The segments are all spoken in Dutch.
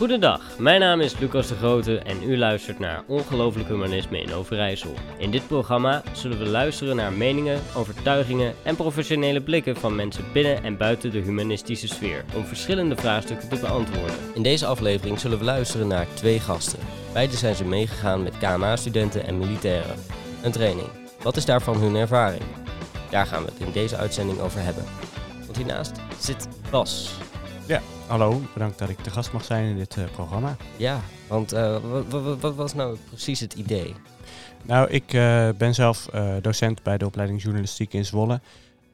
Goedendag, mijn naam is Lucas de Grote en u luistert naar Ongelooflijk Humanisme in Overijssel. In dit programma zullen we luisteren naar meningen, overtuigingen en professionele blikken van mensen binnen en buiten de humanistische sfeer om verschillende vraagstukken te beantwoorden. In deze aflevering zullen we luisteren naar twee gasten. Beide zijn ze meegegaan met KMA-studenten en militairen. Een training. Wat is daarvan hun ervaring? Daar gaan we het in deze uitzending over hebben. Want hiernaast zit Bas. Ja, hallo. Bedankt dat ik te gast mag zijn in dit uh, programma. Ja, want uh, wat, was nou precies het idee? Nou, ik uh, ben zelf docent bij de opleiding journalistiek in Zwolle.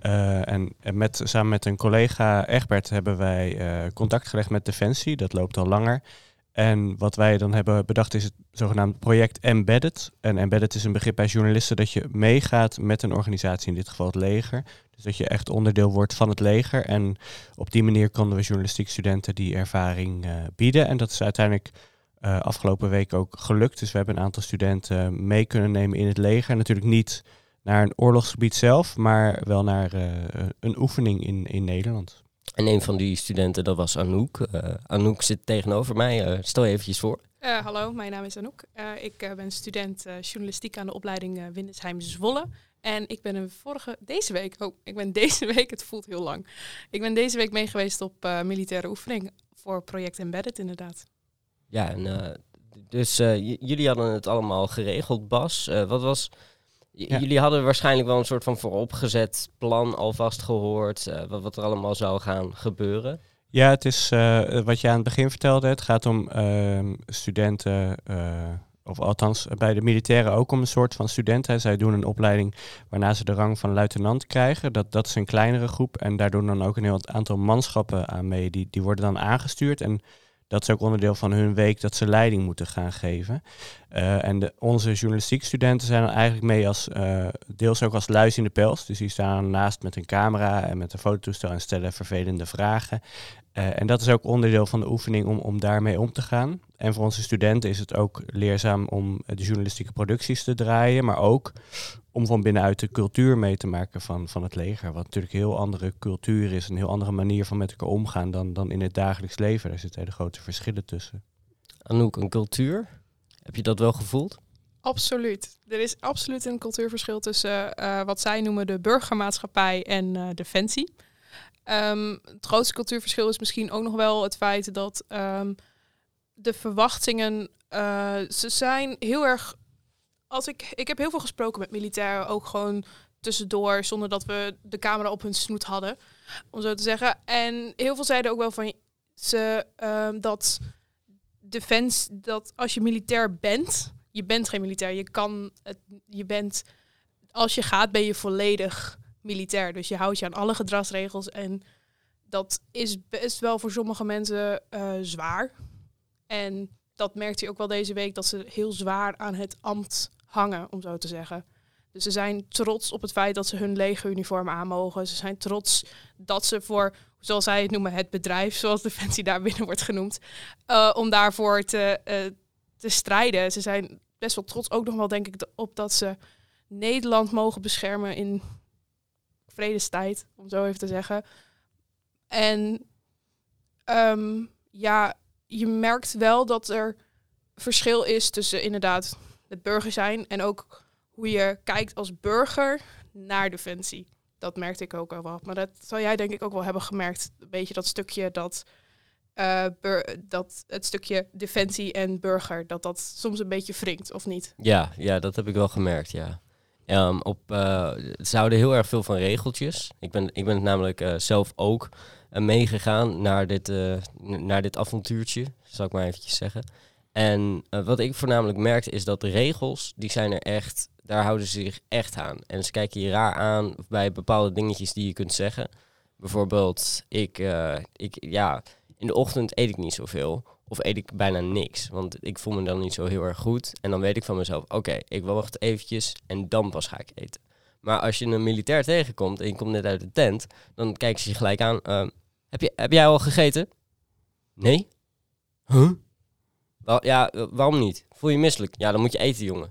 en met, samen met een collega Egbert hebben wij contact gelegd met Defensie. Dat loopt al langer. En wat wij dan hebben bedacht is het zogenaamde project Embedded. En Embedded is een begrip bij journalisten dat je meegaat met een organisatie, in dit geval het leger. Dus dat je echt onderdeel wordt van het leger. En op die manier konden we journalistiek studenten die ervaring uh, bieden. En dat is uiteindelijk uh, afgelopen week ook gelukt. Dus we hebben een aantal studenten mee kunnen nemen in het leger. Natuurlijk niet naar een oorlogsgebied zelf, maar wel naar uh, een oefening in, in Nederland. En een van die studenten, dat was Anouk. Uh, Anouk zit tegenover mij. Uh, stel je eventjes voor. Uh, hallo, mijn naam is Anouk. ik ben student journalistiek aan de opleiding Windesheim Zwolle. En ik ben een vorige, deze week, oh, ik ben deze week, het voelt heel lang. Ik ben deze week meegeweest op militaire oefening voor project Embedded inderdaad. Ja, en dus jullie hadden het allemaal geregeld, Bas. wat was Jullie hadden waarschijnlijk wel een soort van vooropgezet plan alvast gehoord, uh, wat, wat, er allemaal zou gaan gebeuren. Ja, het is uh, wat je aan het begin vertelde. Het gaat om uh, studenten, uh, of althans bij de militairen ook om een soort van studenten. Zij doen een opleiding waarna ze de rang van luitenant krijgen. Dat, dat is een kleinere groep en daar doen dan ook een heel aantal manschappen aan mee. Die, die worden dan aangestuurd en dat is ook onderdeel van hun week dat ze leiding moeten gaan geven. Uh, en de, onze journalistiekstudenten zijn dan eigenlijk mee als, uh, deels ook als luis in de pels. Dus die staan naast met een camera en met een fototoestel en stellen vervelende vragen. Uh, en dat is ook onderdeel van de oefening om, om daarmee om te gaan. En voor onze studenten is het ook leerzaam om de journalistieke producties te draaien, maar ook om van binnenuit de cultuur mee te maken van, van het leger. Wat natuurlijk een heel andere cultuur is, een heel andere manier van met elkaar omgaan dan, dan in het dagelijks leven. Daar zitten hele grote verschillen tussen. Anouk, een cultuur? Heb je dat wel gevoeld? Absoluut. Er is absoluut een cultuurverschil tussen uh, wat zij noemen de burgermaatschappij en uh, defensie. Um, het grootste cultuurverschil is misschien ook nog wel het feit dat um, de verwachtingen, uh, ze zijn heel erg als ik, ik heb heel veel gesproken met militairen, ook gewoon tussendoor, zonder dat we de camera op hun snoet hadden, om zo te zeggen. En heel veel zeiden ook wel van ze um, dat defense, dat als je militair bent, je bent geen militair, je kan het, je bent, als je gaat, ben je volledig militair. Dus je houdt je aan alle gedragsregels en dat is best wel voor sommige mensen uh, zwaar. En dat merkt hij ook wel deze week, dat ze heel zwaar aan het ambt hangen, om zo te zeggen. Dus ze zijn trots op het feit dat ze hun legeruniform aan mogen. Ze zijn trots dat ze voor, zoals zij het noemen, het bedrijf, zoals Defensie daar binnen wordt genoemd, uh, om daarvoor te, uh, te strijden. Ze zijn best wel trots ook nog wel, denk ik, op dat ze Nederland mogen beschermen in vredestijd, om zo even te zeggen. En um, ja, je merkt wel dat er verschil is tussen inderdaad het burger zijn en ook hoe je kijkt als burger naar defensie. Dat merkte ik ook al wel. Maar dat zal jij denk ik ook wel hebben gemerkt. Een beetje dat stukje dat, uh, dat het stukje defensie en burger, dat dat soms een beetje wringt, of niet? Ja, ja dat heb ik wel gemerkt, ja. Um, op, uh, ze houden heel erg veel van regeltjes. Ik ben, ik ben namelijk uh, zelf ook meegegaan naar dit, naar dit avontuurtje, zal ik maar eventjes zeggen. En wat ik voornamelijk merkte is dat de regels, die zijn er echt, daar houden ze zich echt aan. En ze kijken je raar aan bij bepaalde dingetjes die je kunt zeggen. Bijvoorbeeld, ik, uh, ik, ja, in de ochtend eet ik niet zoveel. Of eet ik bijna niks. Want ik voel me dan niet zo heel erg goed. En dan weet ik van mezelf, oké, ik wacht eventjes en dan pas ga ik eten. Maar als je een militair tegenkomt en je komt net uit de tent, dan kijken ze je gelijk aan. Uh, heb, je, heb jij al gegeten? Nee? Huh? ja, waarom niet? Voel je misselijk? Ja, dan moet je eten, jongen.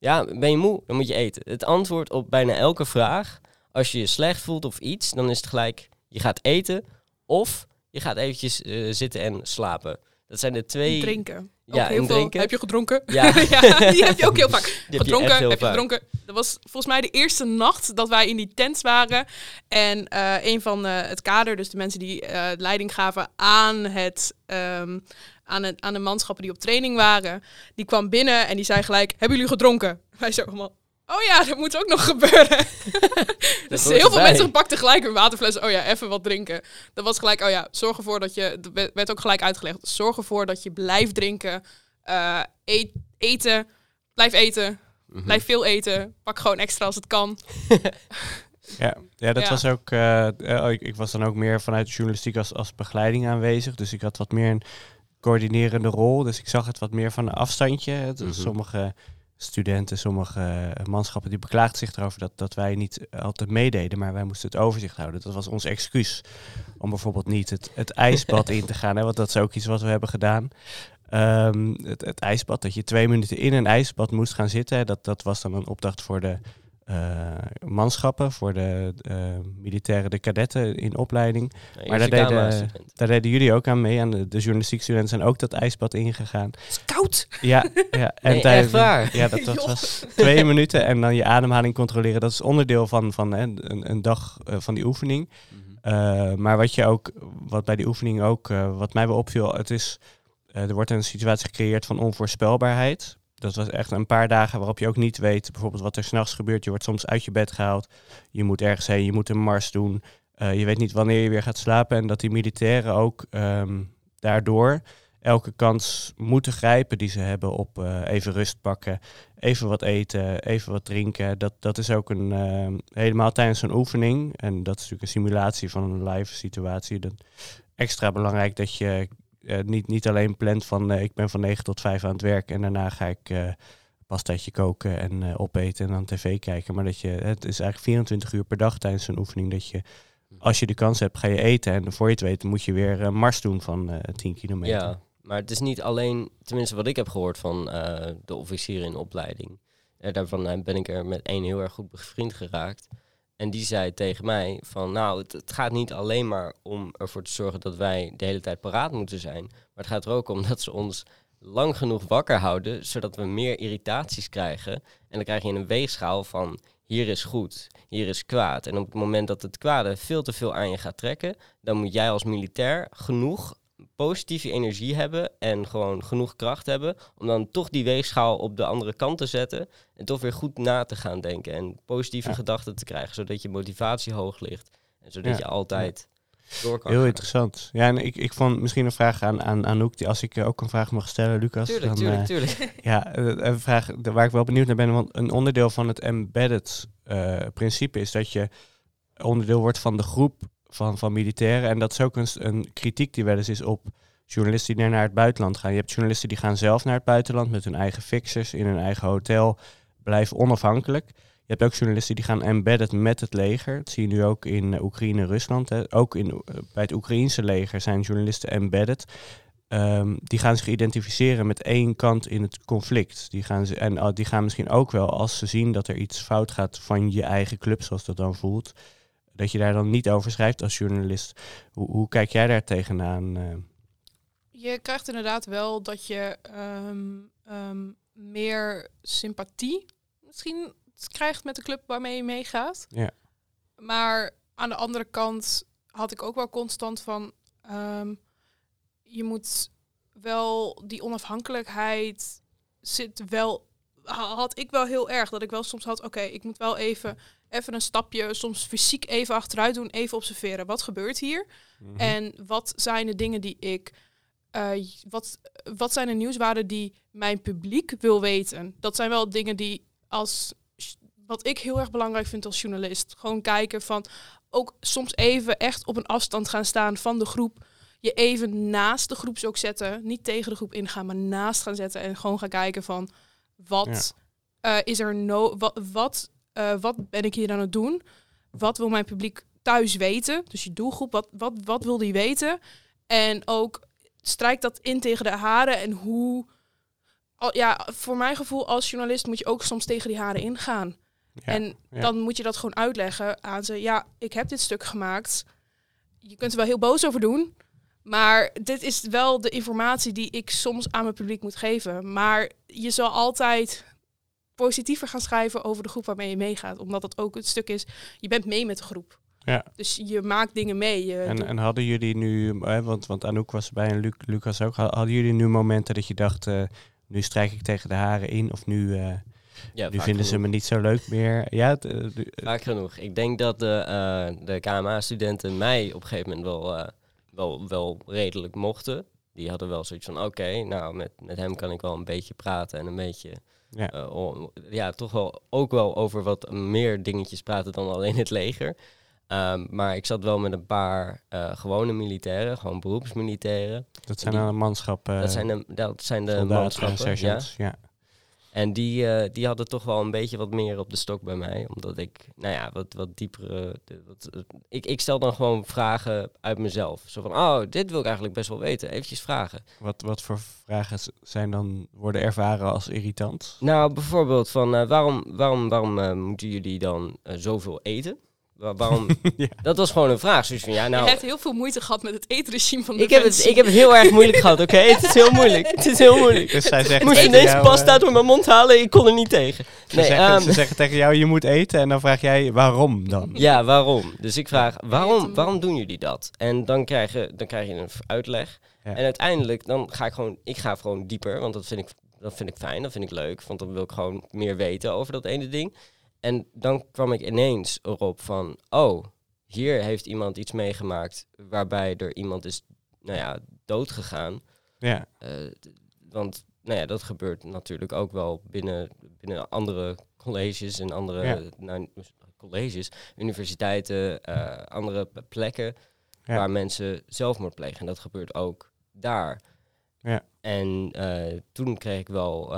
Ja, ben je moe? Dan moet je eten. Het antwoord op bijna elke vraag, als je je slecht voelt of iets, dan is het gelijk, je gaat eten of je gaat eventjes uh, zitten en slapen. Dat zijn de twee... Drinken. Ja, heel veel. drinken. Heb je gedronken? Ja. ja, die heb je ook heel vaak. Die heb je gedronken, heb je gedronken. Dat was volgens mij de eerste nacht dat wij in die tent waren. En eh, een van eh, het kader, dus de mensen die eh, leiding gaven aan, het, ehm, aan, het, aan de manschappen die op training waren, die kwam binnen en die zei gelijk, hebben jullie gedronken? Wij zo allemaal, oh ja, dat moet ook nog gebeuren. dus heel veel mensen pakten gelijk een waterfles. Oh ja, even wat drinken. Dat was gelijk, oh ja, zorg ervoor dat je, dat werd- ook gelijk uitgelegd, zorg ervoor dat je blijft drinken, eh, eet, eten, blijf eten, Mhm. blijf veel eten, pak gewoon extra als het kan. Ja, ja dat Ja. was ook. eh, eh, ik, ik was dan ook meer vanuit de journalistiek als, als begeleiding aanwezig. Dus ik had wat meer een coördinerende rol. Dus ik zag het wat meer van een afstandje. Het- Mhm. Sommige studenten, sommige eh, manschappen die beklaagden zich erover dat, dat wij niet altijd meededen, maar wij moesten het overzicht houden. Dat was ons excuus om bijvoorbeeld niet het, het ijsbad in te gaan. Hè, want dat is ook iets wat we hebben gedaan. Ehm, het, het ijsbad, dat je twee minuten in een ijsbad moest gaan zitten. Dat, dat was dan een opdracht voor de manschappen, voor de eh, militairen, de kadetten in opleiding. Ja, Maar daar deden, daar deden jullie ook aan mee. Aan de, de journalistiek studenten zijn ook dat ijsbad ingegaan. Het is koud. Ja, ja. En Nee, tijdens- echt waar? Ja, dat, was twee minuten en dan je ademhaling controleren. Dat is onderdeel van, van hè, een, een dag eh, van die oefening. Mhm. Eh, maar wat je ook, wat bij die oefening ook, eh, wat mij wel opviel, het is, eh, er wordt een situatie gecreëerd van onvoorspelbaarheid. Dat was echt een paar dagen waarop je ook niet weet, bijvoorbeeld wat er s'nachts gebeurt. Je wordt soms uit je bed gehaald, je moet ergens heen, je moet een mars doen. Eh, je weet niet wanneer je weer gaat slapen. En dat die militairen ook ehm, daardoor elke kans moeten grijpen die ze hebben op eh, even rust pakken, even wat eten, even wat drinken. Dat, dat is ook een, ehm, helemaal tijdens zo'n oefening. En dat is natuurlijk een simulatie van een live situatie. Dat, extra belangrijk dat je niet, niet alleen plant van eh, ik ben van 9 tot 5 aan het werk en daarna ga ik eh pastaatje koken en eh, opeten en dan tv kijken. Maar dat je, het is eigenlijk 24 uur per dag tijdens zo'n oefening dat je, als je de kans hebt, ga je eten. En voor je het weet moet je weer een mars doen van eh 10 kilometer. Ja, maar het is niet alleen, tenminste wat ik heb gehoord van eh, de officieren in opleiding. Eh, daarvan eh, ben ik er met één heel erg goed bevriend geraakt. En die zei tegen mij van, nou, het, gaat niet alleen maar om ervoor te zorgen dat wij de hele tijd paraat moeten zijn. Maar het gaat er ook om dat ze ons lang genoeg wakker houden, zodat we meer irritaties krijgen. En dan krijg je een weegschaal van, hier is goed, hier is kwaad. En op het moment dat het kwade veel te veel aan je gaat trekken, dan moet jij als militair genoeg positieve energie hebben en gewoon genoeg kracht hebben om dan toch die weegschaal op de andere kant te zetten en toch weer goed na te gaan denken en positieve Ja. gedachten te krijgen, zodat je motivatie hoog ligt en zodat Ja, je altijd door kan Heel gaan. interessant. Ja, en ik, ik vond misschien een vraag aan, aan Anouk, die als ik eh, ook een vraag mag stellen, Lucas. Tuurlijk, dan, tuurlijk, eh, tuurlijk. Ja, eh, een vraag waar ik wel benieuwd naar ben. Want een onderdeel van het embedded principe is dat je onderdeel wordt van de groep van, van militairen. En dat is ook een, een kritiek die wel eens is op journalisten die naar het buitenland gaan. Je hebt journalisten die gaan zelf naar het buitenland met hun eigen fixers in hun eigen hotel, blijven onafhankelijk. Je hebt ook journalisten die gaan embedded met het leger. Dat zie je nu ook in eh, Oekraïne en Rusland. Hè. Ook in, eh, bij het Oekraïense leger zijn journalisten embedded. Ehm, die gaan zich identificeren met één kant in het conflict. Die gaan ze, en uh, die gaan misschien ook wel, als ze zien dat er iets fout gaat van je eigen club, zoals dat dan voelt, dat je daar dan niet over schrijft als journalist. Hoe, hoe kijk jij daar tegenaan? eh? Je krijgt inderdaad wel dat je ehm, ehm, meer sympathie misschien krijgt met de club waarmee je meegaat. Ja. Maar aan de andere kant had ik ook wel constant van... ehm, je moet wel die onafhankelijkheid zit wel... ha- Had ik wel heel erg. Dat ik wel soms had, oké, ik moet wel even, even een stapje, soms fysiek even achteruit doen, even observeren. Wat gebeurt hier? En wat zijn de dingen die ik. eh, wat, wat zijn de nieuwswaarden die mijn publiek wil weten? Dat zijn wel dingen die als. Wat ik heel erg belangrijk vind als journalist. Gewoon kijken van. Ook soms even echt op een afstand gaan staan van de groep. Je even naast de groep ook zetten. Niet tegen de groep ingaan, maar naast gaan zetten. En gewoon gaan kijken van. Wat eh, is er no. Wat, wat, eh, wat ben ik hier aan het doen? Wat wil mijn publiek thuis weten? Dus je doelgroep, wat, wat, wat wil die weten? En ook strijk dat in tegen de haren en hoe. Al, ja, voor mijn gevoel als journalist moet je ook soms tegen die haren ingaan. Ja, en ja. dan moet je dat gewoon uitleggen aan ze. Ja, ik heb dit stuk gemaakt. Je kunt er wel heel boos over doen. Maar dit is wel de informatie die ik soms aan mijn publiek moet geven. Maar je zal altijd positiever gaan schrijven over de groep waarmee je meegaat. Omdat het ook het stuk is, je bent mee met de groep. Ja. Dus je maakt dingen mee. Je En, doet- en hadden jullie nu, hè, want, want Anouk was erbij en Luc, Lucas ook, ha- hadden jullie nu momenten dat je dacht, eh, nu strijk ik tegen de haren in of nu, eh, Ja, nu vinden ze me niet zo leuk meer? Ja, eh, Vaak genoeg. Ik denk dat de, eh, de KMA-studenten mij op een gegeven moment wel, eh, wel, wel redelijk mochten. Die hadden wel zoiets van, oké, nou, met, met hem kan ik wel een beetje praten en een beetje... Ja. eh, ja, toch wel ook wel over wat meer dingetjes praten dan alleen het leger. Ehm, maar ik zat wel met een paar eh, gewone militairen, gewoon beroepsmilitairen. dat zijn dan een manschap, eh, dat zijn de, dat zijn de manschappen. Ja? Ja. En die, eh, die hadden toch wel een beetje wat meer op de stok bij mij. Omdat ik, nou ja, wat, wat diepere... Wat, eh, ik, ik stel dan gewoon vragen uit mezelf. Zo van, oh, dit wil ik eigenlijk best wel weten. Eventjes vragen. Wat, wat voor vragen zijn dan, worden ervaren als irritant? Nou, bijvoorbeeld van, eh, waarom, waarom, waarom moeten jullie dan zoveel eten? Wa- waarom? Ja. Dat was gewoon een vraag. Zoiets van, ja, nou... je hebt heel veel moeite gehad met het eetregime van de Ik heb, het, ik heb het heel erg moeilijk gehad, oké? Het is heel moeilijk. Het is heel moeilijk. Dus zij Ik zegt moest tegen ineens jou, pasta eh, door mijn mond halen. Ik kon er niet tegen. Ze, Nee, zeggen, ehm, ze zeggen tegen jou, je moet eten en dan vraag jij, waarom dan? Ja, waarom? Dus ik vraag, waarom, waarom doen jullie dat? En dan krijg je, dan krijg je een uitleg. Ja. En uiteindelijk, dan ga ik gewoon, ik ga gewoon dieper, want dat vind ik, dat vind ik fijn, dat vind ik leuk. Want dan wil ik gewoon meer weten over dat ene ding. En dan kwam ik ineens erop van, oh, hier heeft iemand iets meegemaakt waarbij er iemand is, nou ja, dood gegaan. Ja, Eh, want nou ja, dat gebeurt natuurlijk ook wel binnen, binnen andere colleges en andere Ja. nou, colleges, universiteiten, eh, andere plekken Ja. waar mensen zelfmoord plegen. En dat gebeurt ook daar. Ja. En eh, toen kreeg ik wel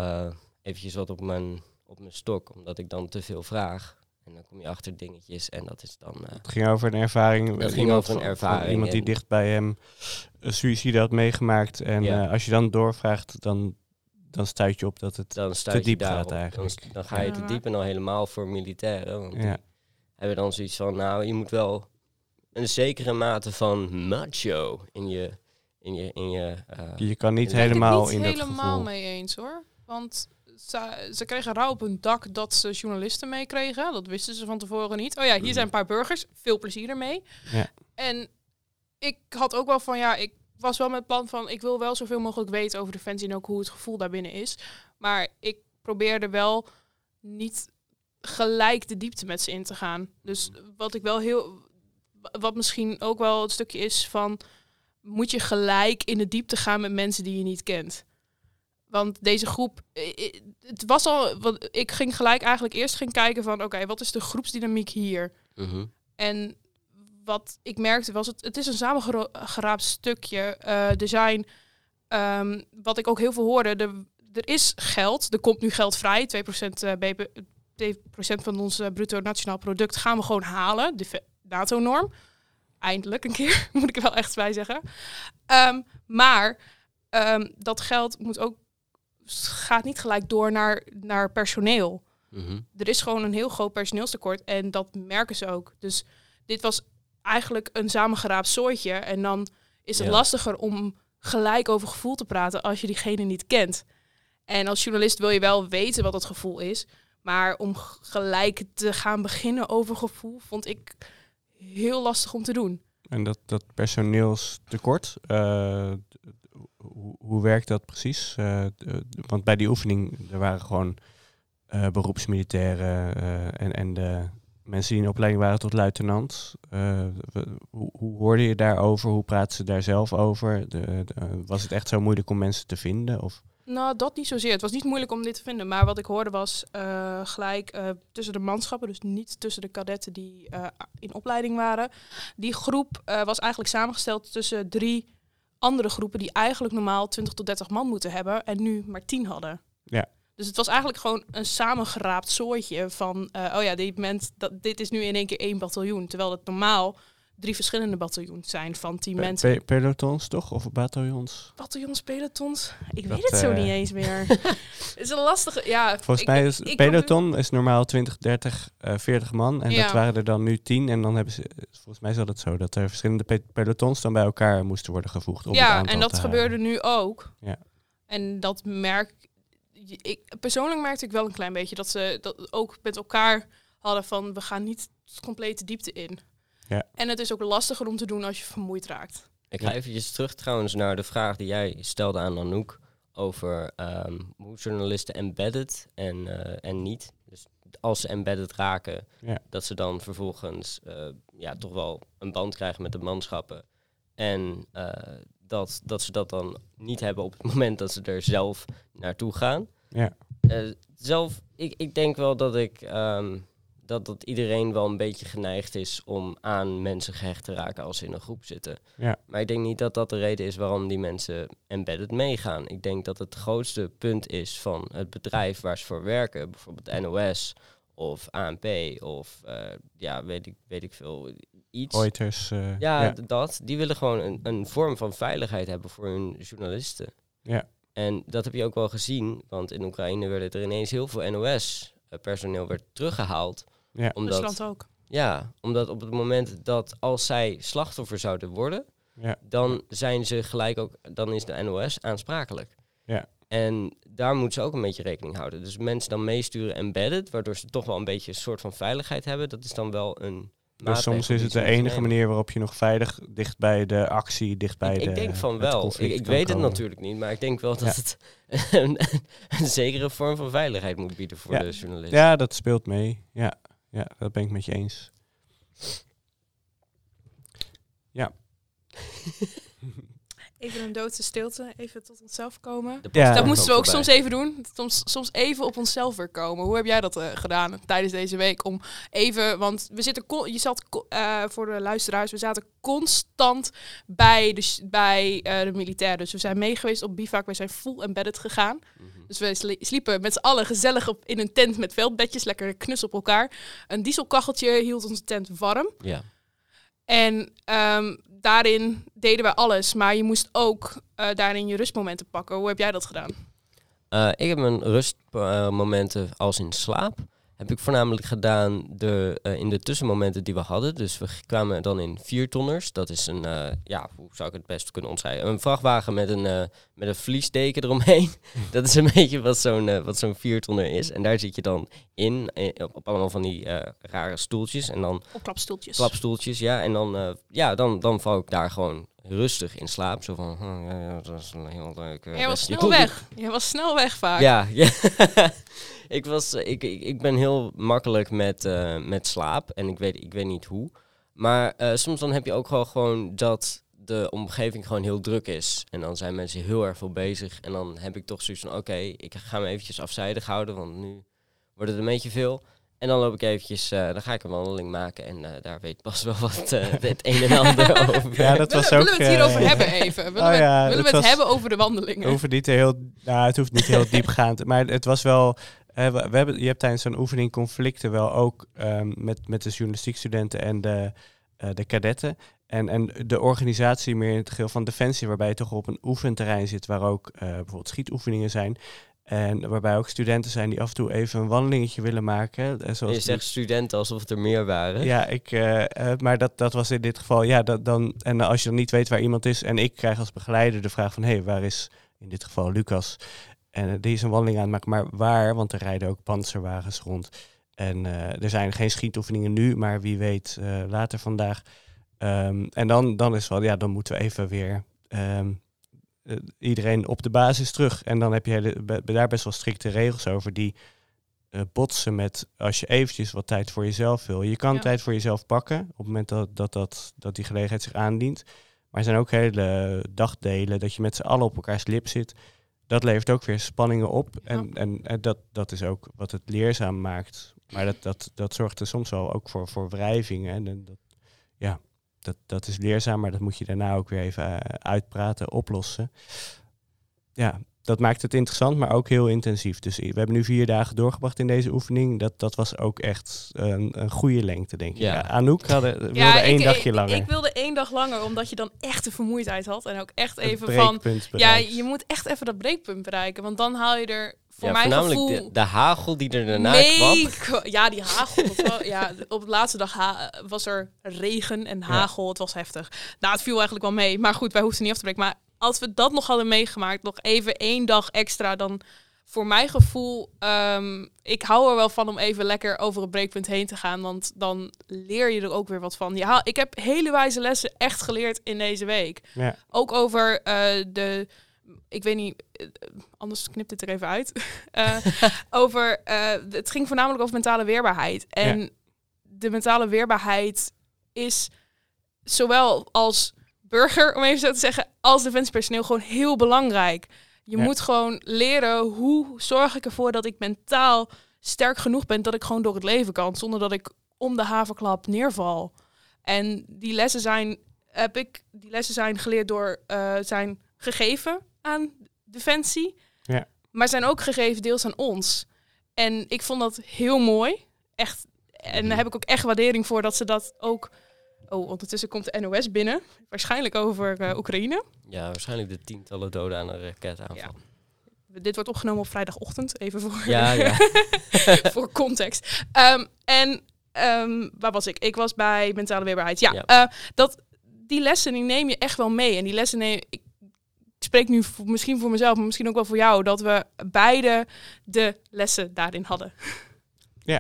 eventjes wat op mijn, op mijn stok, omdat ik dan te veel vraag. En dan kom je achter dingetjes en dat is dan... eh, het ging over een ervaring. Eh, ging iemand over een ervaring Iemand die en- dicht bij hem een suïcide had meegemaakt. En Ja. eh, als je dan doorvraagt, dan, dan stuit je op dat het... dan je diep daarop. gaat eigenlijk. dan ga je te diep en al helemaal voor militairen. Want die Ja, hebben dan zoiets van, nou, je moet wel een zekere mate van macho in je... In je, in je eh, je kan niet Ik helemaal ben het in niet dat helemaal gevoel. mee eens hoor. Want ze, ze kregen rauw op hun dak dat ze journalisten meekregen. Dat wisten ze van tevoren niet. Oh ja, hier zijn een paar burgers. Veel plezier ermee. Ja. En ik had ook wel van ja, ik was wel met het plan van ik wil wel zoveel mogelijk weten over Defensie en ook hoe het gevoel daarbinnen is. Maar ik probeerde wel niet gelijk de diepte met ze in te gaan. Dus wat ik wel heel, wat misschien ook wel het stukje is van moet je gelijk in de diepte gaan met mensen die je niet kent. Want deze groep, eh, eh, het was al, wat, ik ging gelijk eigenlijk eerst ging kijken van, oké, wat is de groepsdynamiek hier? mhm. En wat ik merkte was, het, het is een samengeraapt stukje eh, design. Ehm, wat ik ook heel veel hoorde, de, er is geld, er komt nu geld vrij, 2% eh, BP, 2% van ons bruto nationaal product gaan we gewoon halen, de NATO-norm. Eindelijk een keer, moet ik er wel echt bij zeggen. Ehm, maar ehm, dat geld moet ook, gaat niet gelijk door naar, naar personeel Mhm. er is gewoon een heel groot personeelstekort en dat merken ze ook. Dus dit was eigenlijk een samengeraapt soortje en dan is het Ja. lastiger om gelijk over gevoel te praten als je diegene niet kent. En als journalist wil je wel weten wat het gevoel is, maar om gelijk te gaan beginnen over gevoel vond ik heel lastig om te doen. En dat, dat personeelstekort, eh, hoe, werkt dat precies? Eh, d- want bij die oefening, er waren gewoon eh, beroepsmilitairen eh, en, en de mensen die in opleiding waren tot luitenant. Eh, hoe, hoe hoorde je daarover? Hoe praten ze daar zelf over? De, was het echt zo moeilijk om mensen te vinden? Of? Nou, dat niet zozeer. Het was niet moeilijk om dit te vinden. Maar wat ik hoorde was eh, gelijk eh, tussen de manschappen, dus niet tussen de kadetten die eh, in opleiding waren. Die groep eh, was eigenlijk samengesteld tussen drie andere groepen die eigenlijk normaal 20 tot 30 man moeten hebben en nu maar 10 hadden. Ja. Dus het was eigenlijk gewoon een samengeraapt soortje van, eh, oh ja, dit, moment, dat, dit is nu in één keer één bataljoen. Terwijl het normaal drie verschillende bataljons zijn van tien Pe- mensen. pe- pelotons toch? Of bataljons? Bataljons, pelotons? Ik Dat, weet het zo eh, niet eens meer. Het is een lastige... Ja, Volgens ik- mij is ik- peloton is normaal 20, 30, eh 40 man. En Ja. dat waren er dan nu 10. En dan hebben ze, volgens mij dat het zo, dat er verschillende pe- pelotons dan bij elkaar moesten worden gevoegd. Om ja, en dat gebeurde nu ook. Ja. En dat merk ik persoonlijk merkte ik wel een klein beetje dat ze dat ook met elkaar hadden van we gaan niet de diepte in. Ja. En het is ook lastiger om te doen als je vermoeid raakt. Ik ga eventjes terug trouwens naar de vraag die jij stelde aan Anouk over ehm, hoe journalisten embedded en, eh, en niet. Dus als ze embedded raken, Ja. dat ze dan vervolgens eh, ja, toch wel een band krijgen met de manschappen. En eh, dat, dat ze dat dan niet hebben op het moment dat ze er zelf naartoe gaan. Ja. Eh, zelf, ik, ik denk wel dat ik ehm, dat, dat iedereen wel een beetje geneigd is om aan mensen gehecht te raken als ze in een groep zitten. Ja. Maar ik denk niet dat dat de reden is waarom die mensen embedded meegaan. Ik denk dat het grootste punt is van het bedrijf waar ze voor werken, bijvoorbeeld NOS of ANP of eh, ja, weet ik, weet ik veel, iets. Reuters. eh, Ja, dat. Die willen gewoon een, een vorm van veiligheid hebben voor hun journalisten. Ja. En dat heb je ook wel gezien, want in Oekraïne werden er ineens heel veel NOS-personeel werd teruggehaald. Ja. Omdat, Rusland ook. ja, omdat op het moment dat als zij slachtoffer zouden worden, Ja. dan zijn ze gelijk ook, dan is de NOS aansprakelijk. Ja. En daar moeten ze ook een beetje rekening houden. Dus mensen dan meesturen embedded, waardoor ze toch wel een beetje een soort van veiligheid hebben, dat is dan wel een. Dus soms is het de enige manier waarop je nog veilig dicht bij de actie, dicht bij ik, de ik denk van wel. Ik, weet het natuurlijk niet, maar ik denk wel dat Ja. het een, een zekere vorm van veiligheid moet bieden voor Ja. de journalist. Ja, dat speelt mee. Ja. Ja, dat ben ik met je eens. Ja. Even een doodse stilte, even tot onszelf komen. Ja. Dat moesten we ook voorbij. soms even doen. Soms, soms even op onszelf weer komen. Hoe heb jij dat eh, gedaan tijdens deze week? Om even, want we zitten, je zat eh, voor de luisteraars, we zaten constant bij de, bij, eh, de militair. Dus we zijn mee geweest op bivak. We zijn full embedded gegaan. Mhm. Dus we sli- sliepen met z'n allen gezellig op, in een tent met veldbedjes, lekker knus op elkaar. Een dieselkacheltje hield onze tent warm. Ja. En ehm, daarin deden we alles. Maar je moest ook eh, daarin je rustmomenten pakken. Hoe heb jij dat gedaan? Eh, ik heb mijn rustmomenten als in slaap. Heb ik voornamelijk gedaan de, eh, in de tussenmomenten die we hadden. Dus we kwamen dan in viertonners. Dat is een, eh, ja, hoe zou ik het best kunnen omschrijven? Een vrachtwagen met een, eh, met een vliesdeken eromheen. dat is een beetje wat zo'n wat zo'n viertonner is. En daar zit je dan in, op, allemaal van die eh, rare stoeltjes. En dan Op klapstoeltjes. klapstoeltjes, ja. En dan, eh, ja, dan, dan val ik daar gewoon rustig in slaap. Zo van, ja, ja, dat is een heel leuk. eh, Jij was snel weg. Jij was snel weg vaak. Ja, ja. ik, was, ik, ik, ik ben heel makkelijk met, eh, met slaap en ik weet, ik weet niet hoe. Maar eh, soms dan heb je ook wel gewoon dat de omgeving gewoon heel druk is. En dan zijn mensen heel erg veel bezig. En dan heb ik toch zoiets van, oké, ik ga me eventjes afzijdig houden, want nu wordt het een beetje veel. En dan loop ik eventjes, eh, dan ga ik een wandeling maken en eh, daar weet Bas wel wat eh, het een en ander over. Ja, dat willen, was willen ook, we het hierover hebben even? Willen Oh we, ja, willen we het was- hebben over de wandelingen? hoeft niet heel, nou, het hoeft niet heel diepgaand, maar het was wel. we, we hebben, je hebt tijdens zo'n oefening conflicten wel ook ehm, met, met de journalistiekstudenten en de, eh, de kadetten. En, en de organisatie meer in het geheel van Defensie, waarbij je toch op een oefenterrein zit, waar ook eh, bijvoorbeeld schietoefeningen zijn. En waarbij ook studenten zijn die af en toe even een wandelingetje willen maken. eh, Zoals Je zegt studenten alsof het er meer waren. ja, ik, eh, eh, maar dat, dat was in dit geval, ja, dat, dan, en als je dan niet weet waar iemand is en ik krijg als begeleider de vraag van, hé, hey, waar is in dit geval Lucas? En die is een wandeling aan het maken, maar waar? Want er rijden ook panzerwagens rond. En er zijn geen schietoefeningen nu, maar wie weet later vandaag. Ehm, en dan, dan is wel, ja, dan moeten we even weer ehm, eh, iedereen op de basis terug. En dan heb je hele, be- daar best wel strikte regels over die eh, botsen met als je eventjes wat tijd voor jezelf wil. Je kan Ja. tijd voor jezelf pakken op het moment dat, dat, dat, dat die gelegenheid zich aandient. Maar er zijn ook hele dagdelen dat je met z'n allen op elkaars lip zit. Dat levert ook weer spanningen op. En, en, en dat, dat is ook wat het leerzaam maakt. Maar dat, dat, dat zorgt er soms wel ook voor, voor wrijvingen. En dat, ja, dat, dat is leerzaam, maar dat moet je daarna ook weer even eh, uitpraten, oplossen. Ja, dat maakt het interessant, maar ook heel intensief. Dus we hebben nu vier dagen doorgebracht in deze oefening. Dat, dat was ook echt een, een goede lengte, denk ik. Ja. Ja. Anouk hadden, wilde Ja, één ik, dagje ik, langer. Ik wilde één dag langer, omdat je dan echt de vermoeidheid had. En ook echt even van... Ja, je moet echt even dat breekpunt bereiken. Want dan haal je er voor ja, mijn voornamelijk gevoel... de, de hagel die er daarna mee kwam. kwa- Ja, die hagel. ja, op de laatste dag ha- was er regen en hagel. Het was heftig. Nou, het viel eigenlijk wel mee. Maar goed, wij hoefden niet af te breken. Maar als we dat nog hadden meegemaakt, nog even één dag extra, dan voor mijn gevoel, ehm, ik hou er wel van om even lekker over het breekpunt heen te gaan. Want dan leer je er ook weer wat van. Ja, ik heb hele wijze lessen echt geleerd in deze week. Ja. Ook over eh, de. Ik weet niet, eh, anders knipt dit er even uit. Eh, over. eh, het ging voornamelijk over mentale weerbaarheid. En de mentale weerbaarheid is zowel als burger, om even zo te zeggen, als defensiepersoneel gewoon heel belangrijk. Je Ja. moet gewoon leren hoe zorg ik ervoor dat ik mentaal sterk genoeg ben dat ik gewoon door het leven kan, zonder dat ik om de haverklap neerval. En die lessen zijn, heb ik, die lessen zijn geleerd door, zijn gegeven aan Defensie, Ja. maar zijn ook gegeven deels aan ons. En ik vond dat heel mooi, echt. En daar heb ik ook echt waardering voor dat ze dat ook. Oh, ondertussen komt de NOS binnen, waarschijnlijk over eh, Oekraïne. Ja, waarschijnlijk de tientallen doden aan een raketaanval. Dit wordt opgenomen op vrijdagochtend, even voor, Ja, ja. voor context. Ehm, en ehm, waar was ik? Ik was bij mentale weerbaarheid. Ja, Ja. eh, dat, die lessen die neem je echt wel mee. En die lessen neem ik spreek nu voor- misschien voor mezelf, maar misschien ook wel voor jou, dat we beide de lessen daarin hadden.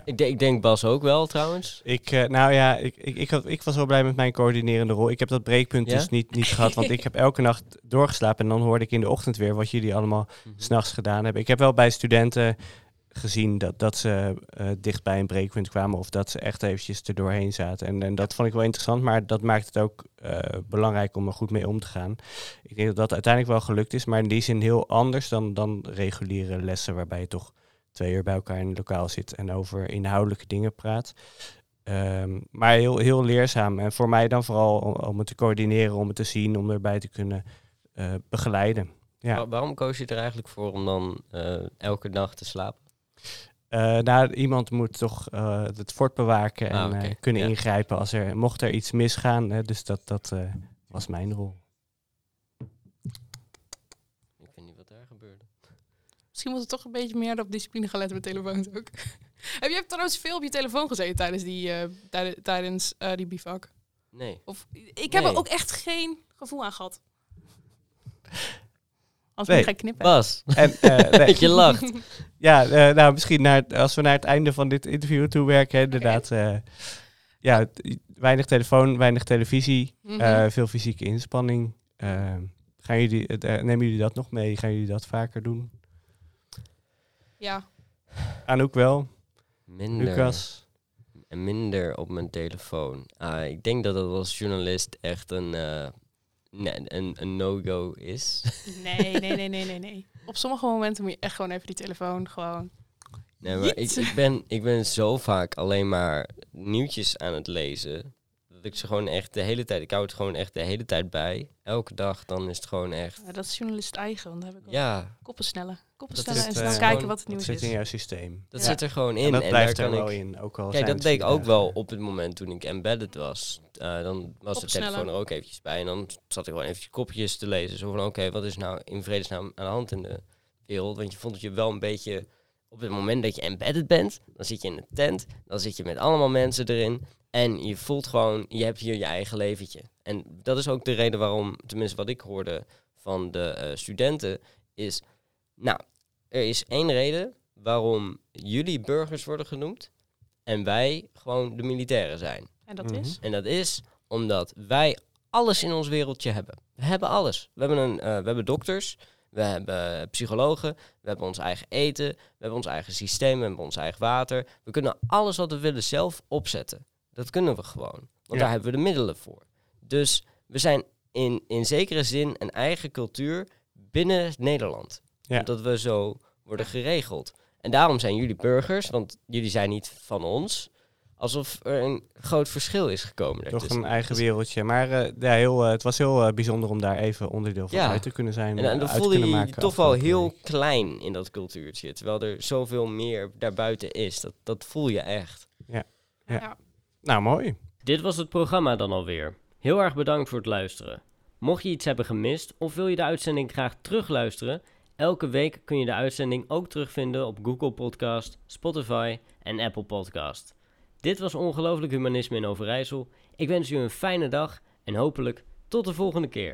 Ik, denk- ik denk Bas ook wel trouwens. Ik, eh, nou ja, ik, ik, ik, had, ik was wel blij met mijn coördinerende rol. Ik heb dat breekpunt Ja? dus niet, niet gehad, want ik heb elke nacht doorgeslapen. En dan hoorde ik in de ochtend weer wat jullie allemaal Mhm. s'nachts gedaan hebben. Ik heb wel bij studenten gezien dat, dat ze eh, dicht bij een breekpunt kwamen of dat ze echt eventjes er doorheen zaten. En, en dat vond ik wel interessant, maar dat maakt het ook eh, belangrijk om er goed mee om te gaan. Ik denk dat dat uiteindelijk wel gelukt is, maar in die zin heel anders dan, dan reguliere lessen waarbij je toch twee uur bij elkaar in het lokaal zit en over inhoudelijke dingen praat. Ehm, maar heel, heel leerzaam. En voor mij dan vooral om, het te coördineren, om het te zien, om erbij te kunnen eh, begeleiden. Ja. Wa- waarom koos je er eigenlijk voor om dan elke nacht te slapen? Eh, nou, iemand moet toch eh, het fort bewaken en Ah, eh, kunnen Ja. ingrijpen als er mocht er iets misgaan. Hè, dus dat, dat eh, was mijn rol. Ik weet niet wat daar gebeurde. Misschien moet het toch een beetje meer op discipline gaan letten met telefoons ook. Heb je trouwens veel op je telefoon gezeten tijdens die, eh, tijden- tijdens, eh, die bivak? Nee. Of, ik heb Nee. er ook echt geen gevoel aan gehad. Als Nee. we gaan knippen. Bas, En, eh, nee, dat je lacht. ja, eh, nou, misschien naar, het- als we naar het einde van dit interview toe werken, inderdaad. eh, ja, weinig telefoon, weinig televisie, Mhm. eh, veel fysieke inspanning. Gaan jullie, nemen jullie dat nog mee? Gaan jullie dat vaker doen? ja. Anouk wel, Minder. Lucas. En minder op mijn telefoon. Ah, ik denk dat dat als journalist echt een, eh, nee, een, een no-go is. Nee, nee, nee, nee, nee, nee. Op sommige momenten moet je echt gewoon even die telefoon gewoon... Nee, maar ik, ik, ben, ik ben zo vaak alleen maar nieuwtjes aan het lezen. Dat ik ze gewoon echt de hele tijd... Ik hou het gewoon echt de hele tijd bij. Elke dag, dan is het gewoon echt... Ja, dat is journalist eigen, want dan heb ik Ja, koppen snellen. Koppen Dat snellen is en snel eh, kijken wat het Dat nieuws zit is. in jouw systeem. dat Ja. zit er gewoon in. En dat blijft daar er kan wel ik, in. Ook al Kijk, dat deed ik ook wel op het moment toen ik embedded was. Eh, dan was de telefoon er ook eventjes bij. En dan zat ik gewoon eventjes kopjes te lezen. Zo van, oké, wat is nou in vredesnaam aan de hand in de wereld? Want je vond het je wel een beetje... Op het moment dat je embedded bent, dan zit je in een tent. Dan zit je met allemaal mensen erin. En je voelt gewoon, je hebt hier je eigen leventje. En dat is ook de reden waarom, tenminste wat ik hoorde van de eh, studenten, is... Nou, er is één reden waarom jullie burgers worden genoemd en wij gewoon de militairen zijn. En dat is? En dat is omdat wij alles in ons wereldje hebben. We hebben alles. We hebben, een, eh, we hebben dokters, we hebben psychologen, we hebben ons eigen eten, we hebben ons eigen systeem, we hebben ons eigen water. We kunnen alles wat we willen zelf opzetten. Dat kunnen we gewoon. Want Ja. daar hebben we de middelen voor. Dus we zijn in, in zekere zin een eigen cultuur binnen Nederland. Ja. Omdat we zo worden geregeld. En daarom zijn jullie burgers, want jullie zijn niet van ons. alsof er een groot verschil is gekomen. Toch een eigen wereldje. Maar eh, ja, heel, eh, het was heel eh, bijzonder om daar even onderdeel van Ja. uit te kunnen zijn. En, eh, en dan voelde je je toch wel heel klein in dat cultuurtje. Terwijl er zoveel meer daarbuiten is. Dat, dat voel je echt. Ja. Ja. Nou, mooi. Dit was het programma dan alweer. Heel erg bedankt voor het luisteren. Mocht je iets hebben gemist of wil je de uitzending graag terugluisteren, elke week kun je de uitzending ook terugvinden op Google Podcast, Spotify en Apple Podcast. Dit was Ongelooflijk Humanisme in Overijssel. Ik wens u een fijne dag en hopelijk tot de volgende keer.